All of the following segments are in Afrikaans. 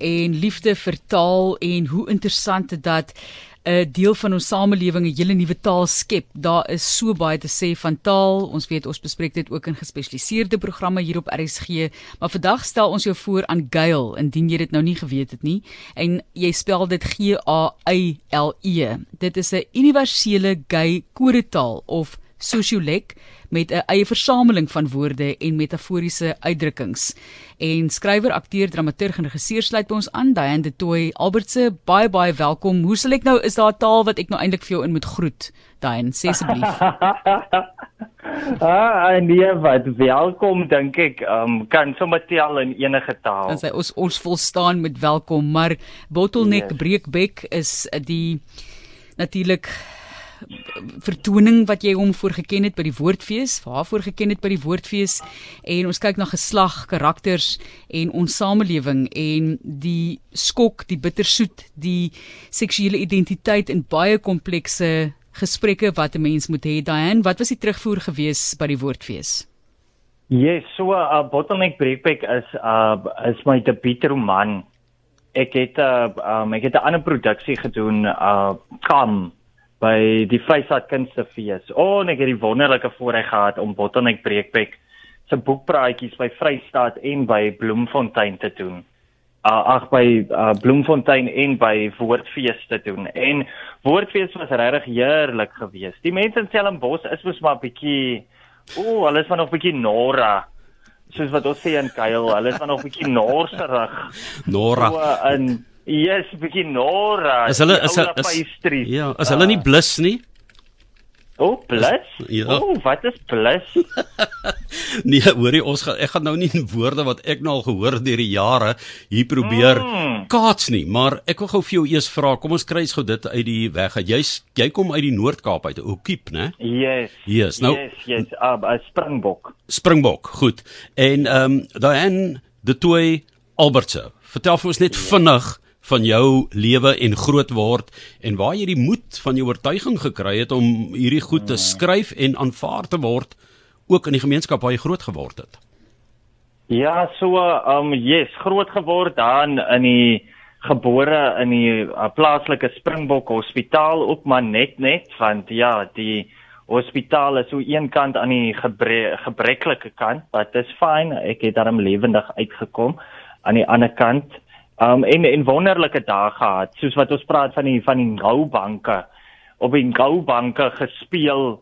en liefde vir taal en hoe interessant dit dat 'n deel van ons samelewing 'n hele nuwe taal skep. Daar is so baie te sê van taal. Ons weet ons bespreek dit ook in gespesialiseerde programme hier op RSG, maar vandag stel ons jou voor aan Gail, indien jy dit nou nie geweet het nie. En jy spel dit G A Y L E. Dit is 'n universele gay kodetaal of sosiolek met 'n eie versameling van woorde en metaforiese uitdrukkings. En skrywer, akteur, dramaturg en regisseur sluit by ons aan, Diane de Tooy. Albertse, baie baie welkom. Hoe sal ek nou is daar 'n taal wat ek nou eintlik vir jou in moet groet? Diane, sê asseblief. ah, nee, wat welkom dink ek, um, kan sommer tel in enige taal. Dan sê ons ons volstaan met welkom, maar bottleneck yes. breekbek is die natuurlik vertoning wat jy hom voor geken het by die woordfees, waarvoor geken het by die woordfees en ons kyk na geslag, karakters en ons samelewing en die skok, die bittersoet, die seksuele identiteit in baie komplekse gesprekke wat 'n mens moet hê. Diane, wat was die terugvoer gewees by die woordfees? Yes, so 'n uh, bottleneck breakback is uh is my debuutroman. Ek het 'n uh, um, ek het 'n ander produksie gedoen, uh Kam by die Vrystaat Kunstefees. O, oh, ek het die wonderlike voorreg gehad om Bottleneck Breekbek se boekpraatjies by Vrystaat en by Bloemfontein te doen. Uh, ag by uh, Bloemfontein en by Woordfees te doen. En Woordfees was regtig heerlik geweest. Die mense in Stellenbosch is mos maar bietjie o, oh, hulle is maar nog bietjie nora soos wat ons sê in Kuil, hulle is maar nog bietjie norserig. Nora. So, in Yes, bietjie Nora. Is hulle is hulle Ja, as hulle nie ah. blus nie. O, oh, blus? Ja. O, oh, wat is blus? nee, hoorie, ons gaan ek gaan nou nie in woorde wat ek nou al gehoor deur die jare hier probeer mm. kaats nie, maar ek wil gou vir jou eers vra, kom ons kry gou dit uit die weg. Jy's jy kom uit die Noord-Kaap uit, Okiep, né? Yes. Yes, nou. Yes, yes, uh, uh, Springbok. Springbok, goed. En ehm um, Diane de Toey Albertse. Vertel vir ons net vinnig van jou lewe en groot word en waar jy die moed van jou oortuiging gekry het om hierdie goed te skryf en aanvaar te word ook in die gemeenskap waar jy groot geword het. Ja, so um yes, groot geword daar in die gebore in die uh, plaaslike Springbok Hospitaal ook maar net net want ja, die hospitaal is so een kant aan die gebre gebreklike kant, but it's fine. Ek het daarom lewendig uitgekom aan die ander kant um en en wonderlike dae gehad soos wat ons praat van die van die goubanke op die goubanke gespeel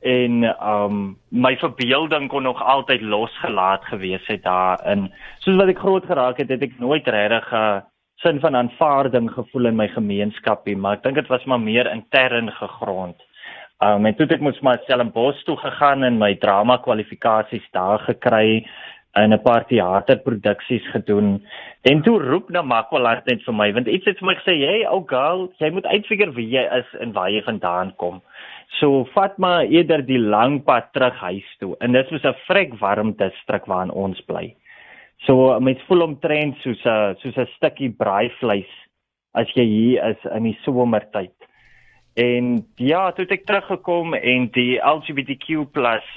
en um my verbeelding kon nog altyd losgelaat gewees het daarin. Soos wat ek groot geraak het het ek nooit regtig 'n sin van aanvaarding gevoel in my gemeenskap nie maar ek dink dit was maar meer intern gegrond. Um en toe het ek mos maar self in Bos toe gegaan en my drama kwalifikasies daar gekry en 'n paar teaterproduksies gedoen. En toe roep na Makwaland net vir my want iets het vir my gesê, "Hey, ou girl, jy moet uitfigure wie jy is en waar jy vandaan kom." So vat maar eerder die lang pad terug huis toe. En dit was 'n vrek warm distrik waarin ons bly. So mens voel omtrent soos 'n soos 'n stukkie braaivleis as jy hier is in die somertyd. En ja, toe het ek teruggekom en die LGBTQ+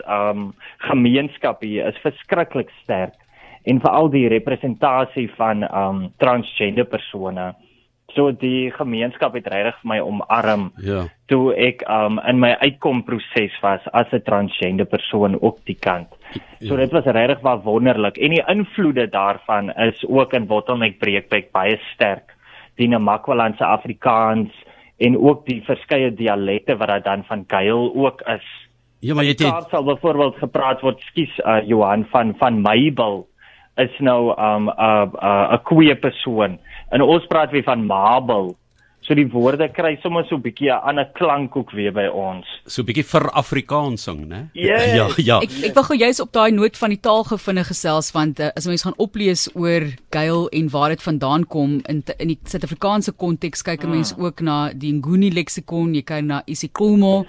um gemeenskap hier is verskriklik sterk en veral die representasie van um transgender persone. So die gemeenskap het regtig vir my omarm. Ja. Toe ek um in my uitkomproses was as 'n transgender persoon op die kant. So ja. dit was regtig wat wonderlik en die invloede daarvan is ook in Bottleneck Breekbek baie sterk. Die Namakwalandse Afrikaans en ook die verskeie dialekte wat daar dan van Gail ook is. Ja, maar jy het daar sal byvoorbeeld gepraat word, skus uh, Johan van van Mabel is nou um 'n uh, 'n uh, 'n queer persoon. En ons praat weer van Mabel. So die woorde kry sommer so 'n bietjie 'n ander klank ook weer by ons. So 'n bietjie vir Afrikaansing, né? Yes. Ja, ja. Ek ek wil gou juist op daai noot van die taalgevinne gesels want uh, as mens gaan oplees oor Gail en waar dit vandaan kom in in die Suid-Afrikaanse konteks kyk 'n mens ook na die Nguni leksikon, jy kyk na isiKhomo,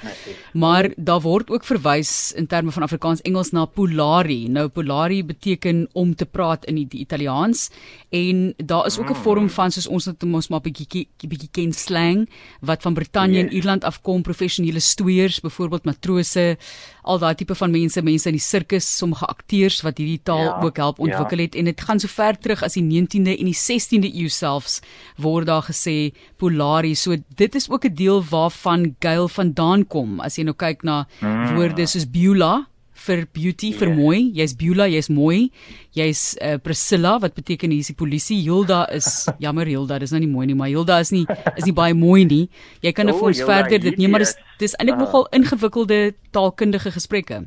maar daar word ook verwys in terme van Afrikaans Engels na Polari. Nou Polari beteken om te praat in die, die Italiaans en daar is ook 'n hmm. vorm van soos ons dit mos maar bietjie bietjie ken slang wat van Brittanje Yes. en Ierland afkom, professionele stoeiers, byvoorbeeld matrose, al daai tipe van mense, mense in die sirkus, sommige akteurs wat hierdie taal Ja, ook help ontwikkel het en dit gaan so ver terug as die 19de en die 16de eeu selfs word daar gesê Polari. So dit is ook 'n deel waarvan Gail vandaan kom. As jy nou kyk na Mm. woorde soos Beulah vir beauty vir Yes. mooi. Jy's Beulah, jy's mooi. Jy's uh, Priscilla wat beteken hier's die polisie. Hilda is jammer Hilda, dis nou nie mooi nie, maar Hilda is nie is nie baie mooi nie. Jy kan nou O, vir ons Hilda, verder dit neem, maar dis dis eintlik Ah. nogal ingewikkelde taalkundige gesprekke.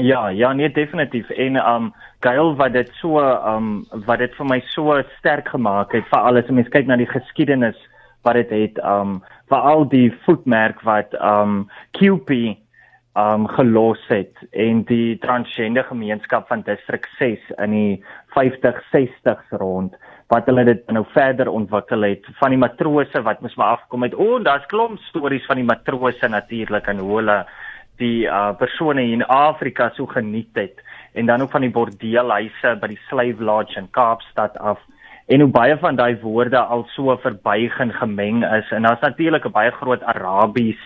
Ja, ja, nee definitief. En um Gail wat dit so um wat dit vir my so sterk gemaak het, veral as mens kyk na die geskiedenis wat dit het, um veral die voetmerk wat um QP um gelos het en die transgender gemeenskap van distrik 6 in die 50 60s rond wat hulle dit nou verder ontwikkel het van die matrose wat mos maar afkom het. O, daar's klomp stories van die matrose natuurlik en hoe hulle die uh persone in Afrika so geniet het. En dan ook van die bordeelhuise by die Slave Lodge in Kaapstad af. En hoe baie van daai woorde al so verbuig en gemeng is. En daar's natuurlik 'n baie groot Arabies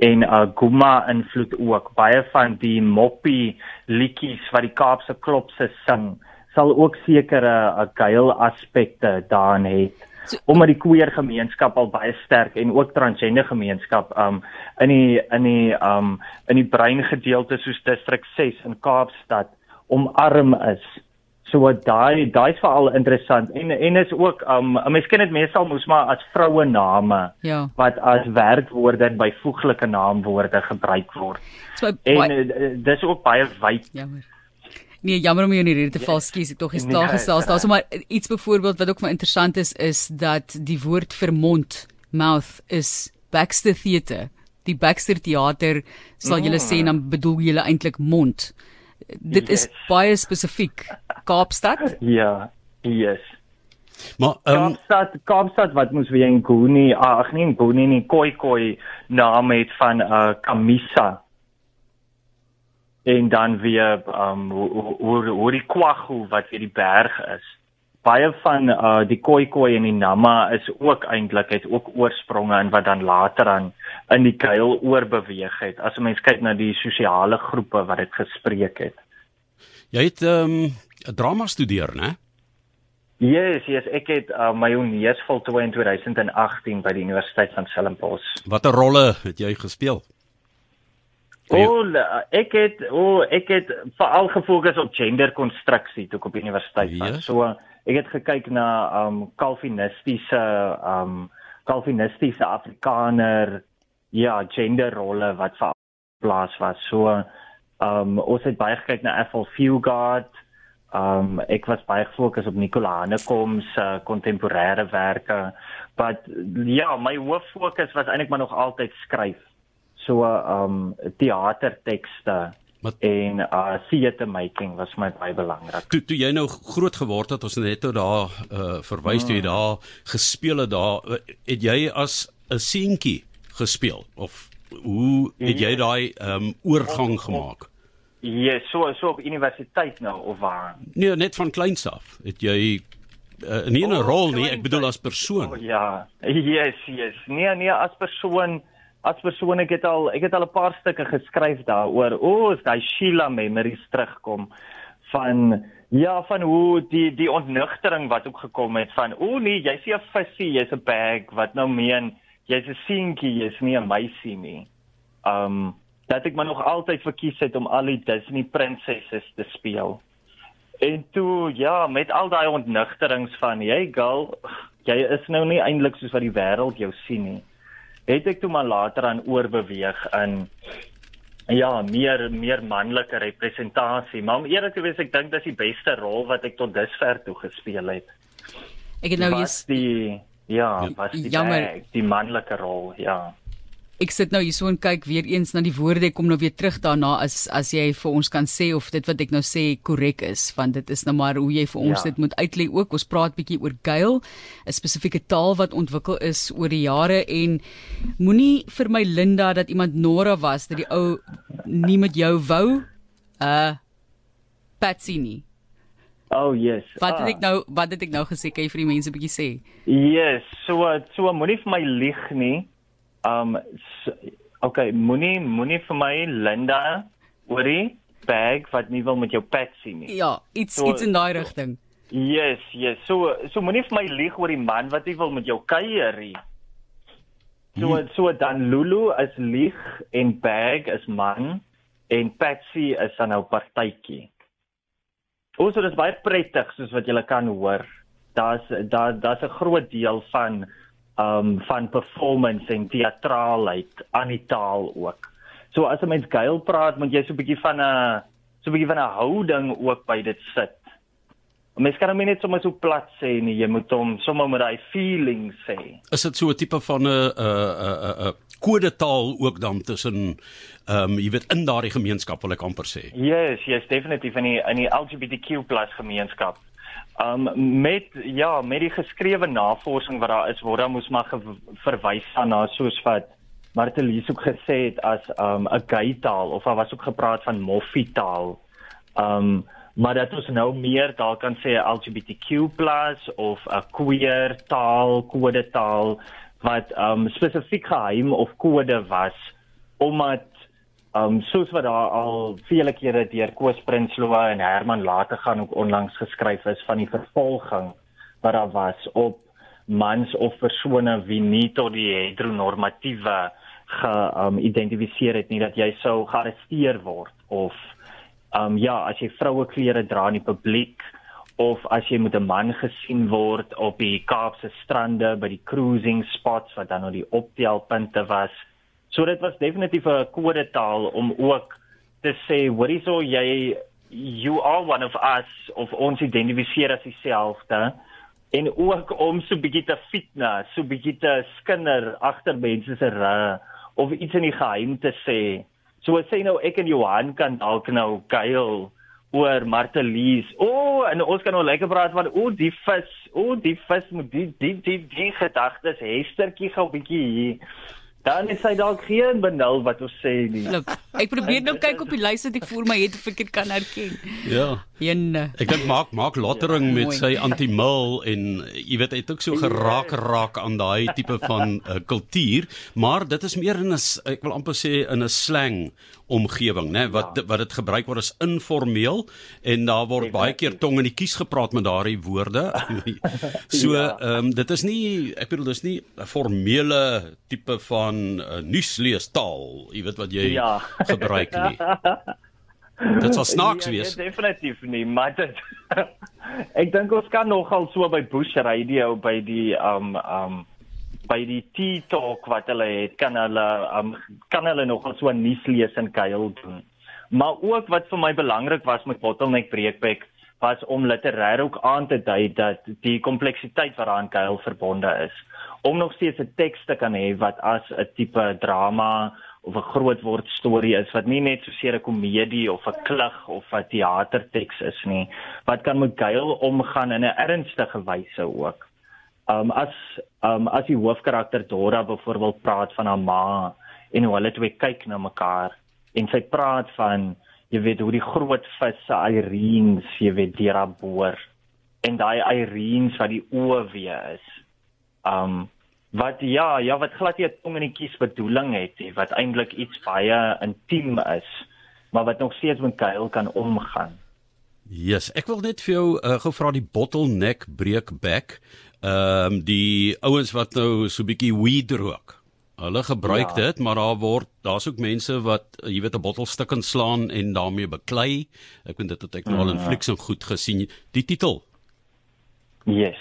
en uh Guma invloed ook baie van die moppie liedjies wat die Kaapse klopse sing sal ook sekere uh, geil aspekte daarin hê So- omdat die queer gemeenskap al baie sterk en ook transgender gemeenskap um in die in die um in die brein gedeelte soos distrik 6 in Kaapstad omarm is. So daai daai's veral interessant en en is ook um miskien dit meestal moes maar as vroue name Ja. wat as werkwoorde en byvoeglike naamwoorde gebruik word. So En uh, dis ook baie wyd. jammer. Nee, jammer om jou in die rede te val, skus, ek tog is Nee, daar gesels. reg. Daar's maar iets byvoorbeeld wat ook maar interessant is is dat die woord vir mond, mouth is Baxter Theatre. Die Baxter Theater sal julle sê dan bedoel julle eintlik mond. Dit is Yes. baie spesifiek. Kaapstad? Ja, yes. Maar ehm um, Kaapstad, Kaapstad wat moes weer in Guni, ag nee, in Guni nie, Koi Koi naam het van uh Kamisa. En dan weer um hoe hoe hoe die Kwagga wat weer die berg is. Baie van uh die Koi Koi en die Nama is ook eintlik het ook oorspronge in wat dan later aan in die kuil oorbeweeg het. As 'n mens kyk na die sosiale groepe wat dit gespreek het. jy het ehm um, drama studeer, né? Yes, yes, ek het uh, my honeurs voltooi in 2018 by die Universiteit van Stellenbosch. Watter rolle het jy gespeel? O, oh, ek het o, oh, ek het veral gefokus op genderkonstruksie toe ek op universiteit was. Yes. So ek het gekyk na um kalvinistiese um kalvinistiese Afrikaner ja, genderrolle wat vir plaas was. So um ons het baie gekyk na Ethel Fugard. Um ek was baie gefokus op Nicola Hanekom se kontemporêre werke. But ja, my hoof fokus was eintlik maar nog altyd skryf. So um teatertekste Wat- en uh theater making was my baie belangrik. Toe toe jy nou groot geword het, ons net nou daar uh, verwys toe jy daar gespeel het daar, uh, het jy as 'n seentjie gespeel of hoe het jy daai ehm um, oorgang gemaak? Ja, so so op universiteit nou of waar? Nee, net van kleins af. Het jy uh, nie 'n Oh, rol nie, ek bedoel as persoon. Oh, ja. Yes, yes. Nee, nee, as persoon as persoon ek het al ek het al 'n paar stukke geskryf daaroor. O, oh, as daai Sheila memories terugkom van ja, van hoe die die ontnugtering wat ook gekom het van o oh, nee, jy's nie 'n visie, jy's 'n bag wat nou meen jy's 'n seentjie, jy's nie 'n meisie nie. Um dat ek maar nog altyd verkies het om al die Disney prinsesse te speel. En toe ja, met al daai ontnugterings van jy girl, jy is nou nie eintlik soos wat die wêreld jou sien nie. Het ek toe maar later aan oorbeweeg in ja, meer meer manlike representasie. Maar om eerlik te wees, ek dink dis die beste rol wat ek tot dusver toe gespeel het. Ek het nou hier's die ja, was die Jammer. bag, die manlike rol, ja. Ek sit nou hierso en kyk weer eens na die woorde ek kom nou weer terug daarna as as jy vir ons kan sê of dit wat ek nou sê korrek is want dit is nou maar hoe jy vir ons Ja. dit moet uitlê ook ons praat bietjie oor Gail 'n spesifieke taal wat ontwikkel is oor die jare en moenie vir my Linda dat iemand Nora was dat die ou nie met jou wou uh Patsy nie Oh yes. Wat het ek nou wat het ek nou gesê kan jy vir die mense 'n bietjie sê? Yes, so so moenie vir my lieg nie. Um so, okay, moenie moenie vir my Linda oorie bag wat nie wil met jou pet sien nie. Ja, iets so, iets in daai rigting. Yes, yes. So so moenie vir my lieg oor die man wat nie wil met jou kuier nie. So hmm. so dan Lulu is lieg en bag is man en Patsy is dan nou partytjie. Ons so, is baie prettig soos wat julle kan hoor. Daar's daar daar's 'n groot deel van um van performance en teatraalheid aan die taal ook. So as 'n mens geil praat, moet jy so 'n bietjie van 'n so 'n bietjie van 'n houding ook by dit sit. Mens kan hom net sommer so plat sê nie, jy moet hom sommer met daai feeling sê. Is dit so 'n tipe van 'n 'n 'n 'n kodetaal ook dan tussen ehm um, jy weet in daardie gemeenskap wil ek amper sê. Yes, yes, definitief in die in die LGBTQ+ gemeenskap. Um met ja, met die geskrewe navorsing wat daar is, word daar moes maar verwys na soos wat Martelies ook gesê het as um 'n gay taal of daar was ook gepraat van moffie taal. Um maar dat ons nou meer daar kan sê LGBTQ+ of 'n queer taal, kode taal wat um spesifiek geheim of kode was omdat um soos wat daar al vele kere deur Koos Prinsloo en Herman later gaan ook onlangs geskryf is van die vervolging wat daar was op mans of persone wie nie tot die heteronormatiewe geïdentifiseer um, het nie dat jy sou gearresteer word of um ja as jy vroue klere dra in die publiek of as jy met 'n man gesien word op die Kaapse strande by die cruising spots wat dan nou die optelpunte was. So dit was definitief 'n kodetaal om ook te sê, "Hoorie so jy you are one of us of ons identifiseer as dieselfde." En ook om so bietjie te fitna, so bietjie te skinder agter mense se rug of iets in die geheim te sê. So as sê nou ek en Johan kan dalk nou kuil oor Martelies. O, oh, en ons kan nou lekker praat van o, oh, die vis, o, oh, die vis moet die die die, die gedagtes hestertjie gou bietjie hier. Dan is hy dalk geen benul wat ons sê nie. Look, ek probeer nou kyk op die lys wat ek voor my het of ek dit kan herken. Ja. Ene. Ek dink maak maak lottering ja, met sy anti-mil en jy weet hy het ook so geraak raak aan daai tipe van uh, kultuur, maar dit is meer in 'n ek wil amper sê in 'n slang omgewing, né, wat ja. wat dit gebruik word as informeel en daar word Exactly. baie keer tong in die kies gepraat met daardie woorde. so, ja. ehm ja. um, dit is nie ek bedoel dis nie 'n formele tipe van uh, nuusleestaal, jy weet wat jy ja. Gebruik nie. Dit sal snaaks ja, wees. Ja, definitief nie, maar dit Ek dink ons kan nogal so by Bush Radio by die um um by die tea talk wat hulle het kan hulle um, kan hulle nog so nuus lees en kuil doen. Maar ook wat vir my belangrik was met Bottleneck Breekbek was om literêr ook aan te dui dat die kompleksiteit waaraan kuil verbonde is. Om nog steeds 'n teks te kan hê wat as 'n tipe drama of 'n groot woord storie is wat nie net so seer 'n komedie of 'n klug of 'n teaterteks is nie, wat kan met kuil omgaan in 'n ernstige wyse ook. Um as um as die hoofkarakter Dora byvoorbeeld praat van haar ma en hoe hulle twee kyk na mekaar en sy praat van jy weet hoe die groot visse Irene jy weet deur haar boor en daai Irene wat die oë weer is. Um wat ja, ja wat glad nie 'n tong in die kies bedoeling het nie, wat eintlik iets baie intiem is, maar wat nog steeds met kuil kan omgaan. Ja, yes, ek wil net vir jou uh, gou vra die bottleneck breakback ehm um, die ouens wat nou so bietjie weed rook. Hulle gebruik ja. dit, maar daar word daar's ook mense wat jy weet 'n bottel stuk en slaan en daarmee beklei. Ek vind dit het ek nou al in ja. flieks en goed gesien. Die titel. Yes.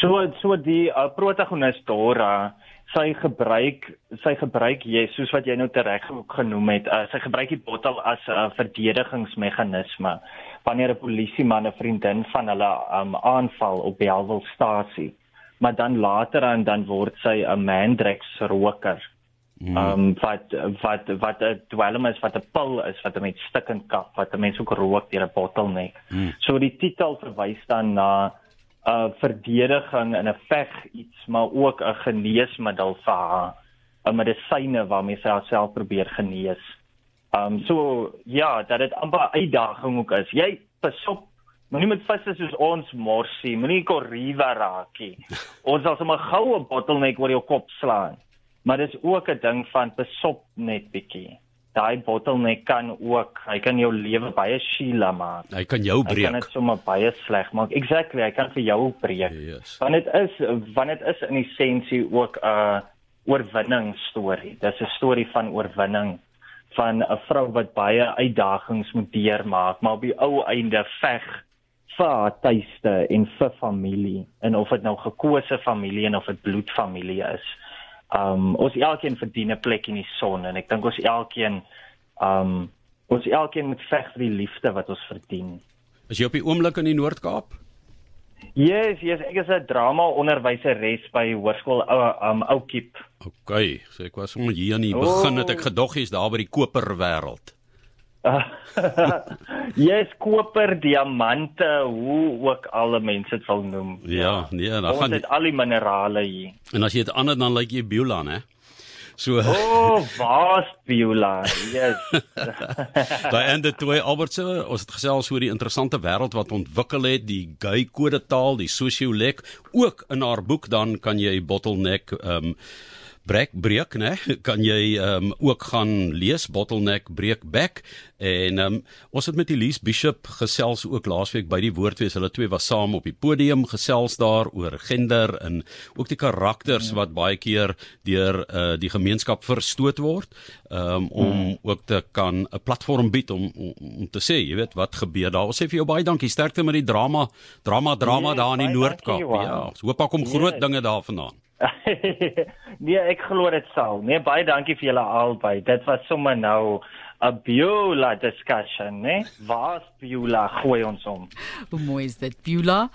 So so die uh, protagonis Dora, sy gebruik sy gebruik jy soos wat jy nou tereg genoem het, uh, sy gebruik die bottel as 'n uh, verdedigingsmeganisme wanneer 'n polisieman 'n vriendin van hulle um, aanval op Belwelstasie. Maar dan later aan dan word sy 'n Mandrex roker. Hmm. Um wat wat wat 'n dwelm is wat 'n pil is wat met stikkend kap wat mense ook rook deur 'n bottleneck. Hmm. So die titel verwys dan na 'n uh, verdediging in 'n veg iets maar ook 'n geneesmiddel vir haar 'n medisyne waarmee sy haarself probeer genees. Um so ja, dat dit amper uitdaging ook is. Jy besop Moenie met visse soos ons morsie, moenie korriva raakie. Ons sal sommer goue bottleneck oor jou kop slaan. Maar dis ook 'n ding van besop net bietjie. Daai bottleneck kan ook, hy kan jou lewe baie skila maak. Hy kan jou Hy kan breek. dit sommer baie sleg maak. Exactly, hy kan vir jou breek. Yes. Want dit is want dit is in essensie ook 'n oorwinning storie. Dis 'n storie van oorwinning van 'n vrou wat baie uitdagings moet deurmaak, maar op die ou einde veg vir haar tuiste en vir familie en of dit nou gekose familie en of dit bloedfamilie is. Um ons elkeen verdien 'n plek in die son en ek dink ons elkeen um ons elkeen moet veg vir die liefde wat ons verdien. Is jy op die oomblik in die Noord-Kaap? Yes, yes, ek is 'n drama onderwyseres by Hoërskool uh, um Oukiep. OK, so ek was sommer hier aan die begin het ek Oh. gedog jy's daar by die koper wêreld. yes, koper, diamante, hoe ook alle mense dit wil noem. Ja, nee, dan Ons gaan het al die minerale hier. en as jy dit ander dan lyk jy Beulah, hè. So O, oh, was Beulah. Yes. daai en dit twee Albertse, ons het gesels oor die interessante wêreld wat ontwikkel het, die gay kodetaal, die sosiolek, ook in haar boek dan kan jy bottleneck ehm um, breek breek nê kan jy ehm um, ook gaan lees bottleneck breek back. En ehm um, ons het met Elise Bishop gesels ook laasweek by die woordfees. Hulle twee was saam op die podium gesels daar oor gender en ook die karakters ja. wat baie keer deur uh, die gemeenskap verstoot word um, om ook te kan 'n platform bied om, om om te sê jy weet wat gebeur daar? Ons sê vir jou baie dankie. Sterkte met die drama drama drama Yes, daar in die Noord-Kaap. Ja hoop daar kom groot dinge daarvandaan nee, ek glo dit sal. Nee, baie dankie vir julle albei. Dit was sommer nou 'n Beulah discussion, né? Was Beulah gooi ons om. Hoe mooi is dit, Beulah?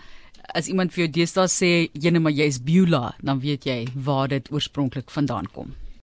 As iemand vir jou deesdae sê, "Jene, maar jy's Beulah," dan weet jy waar dit oorspronklik vandaan kom.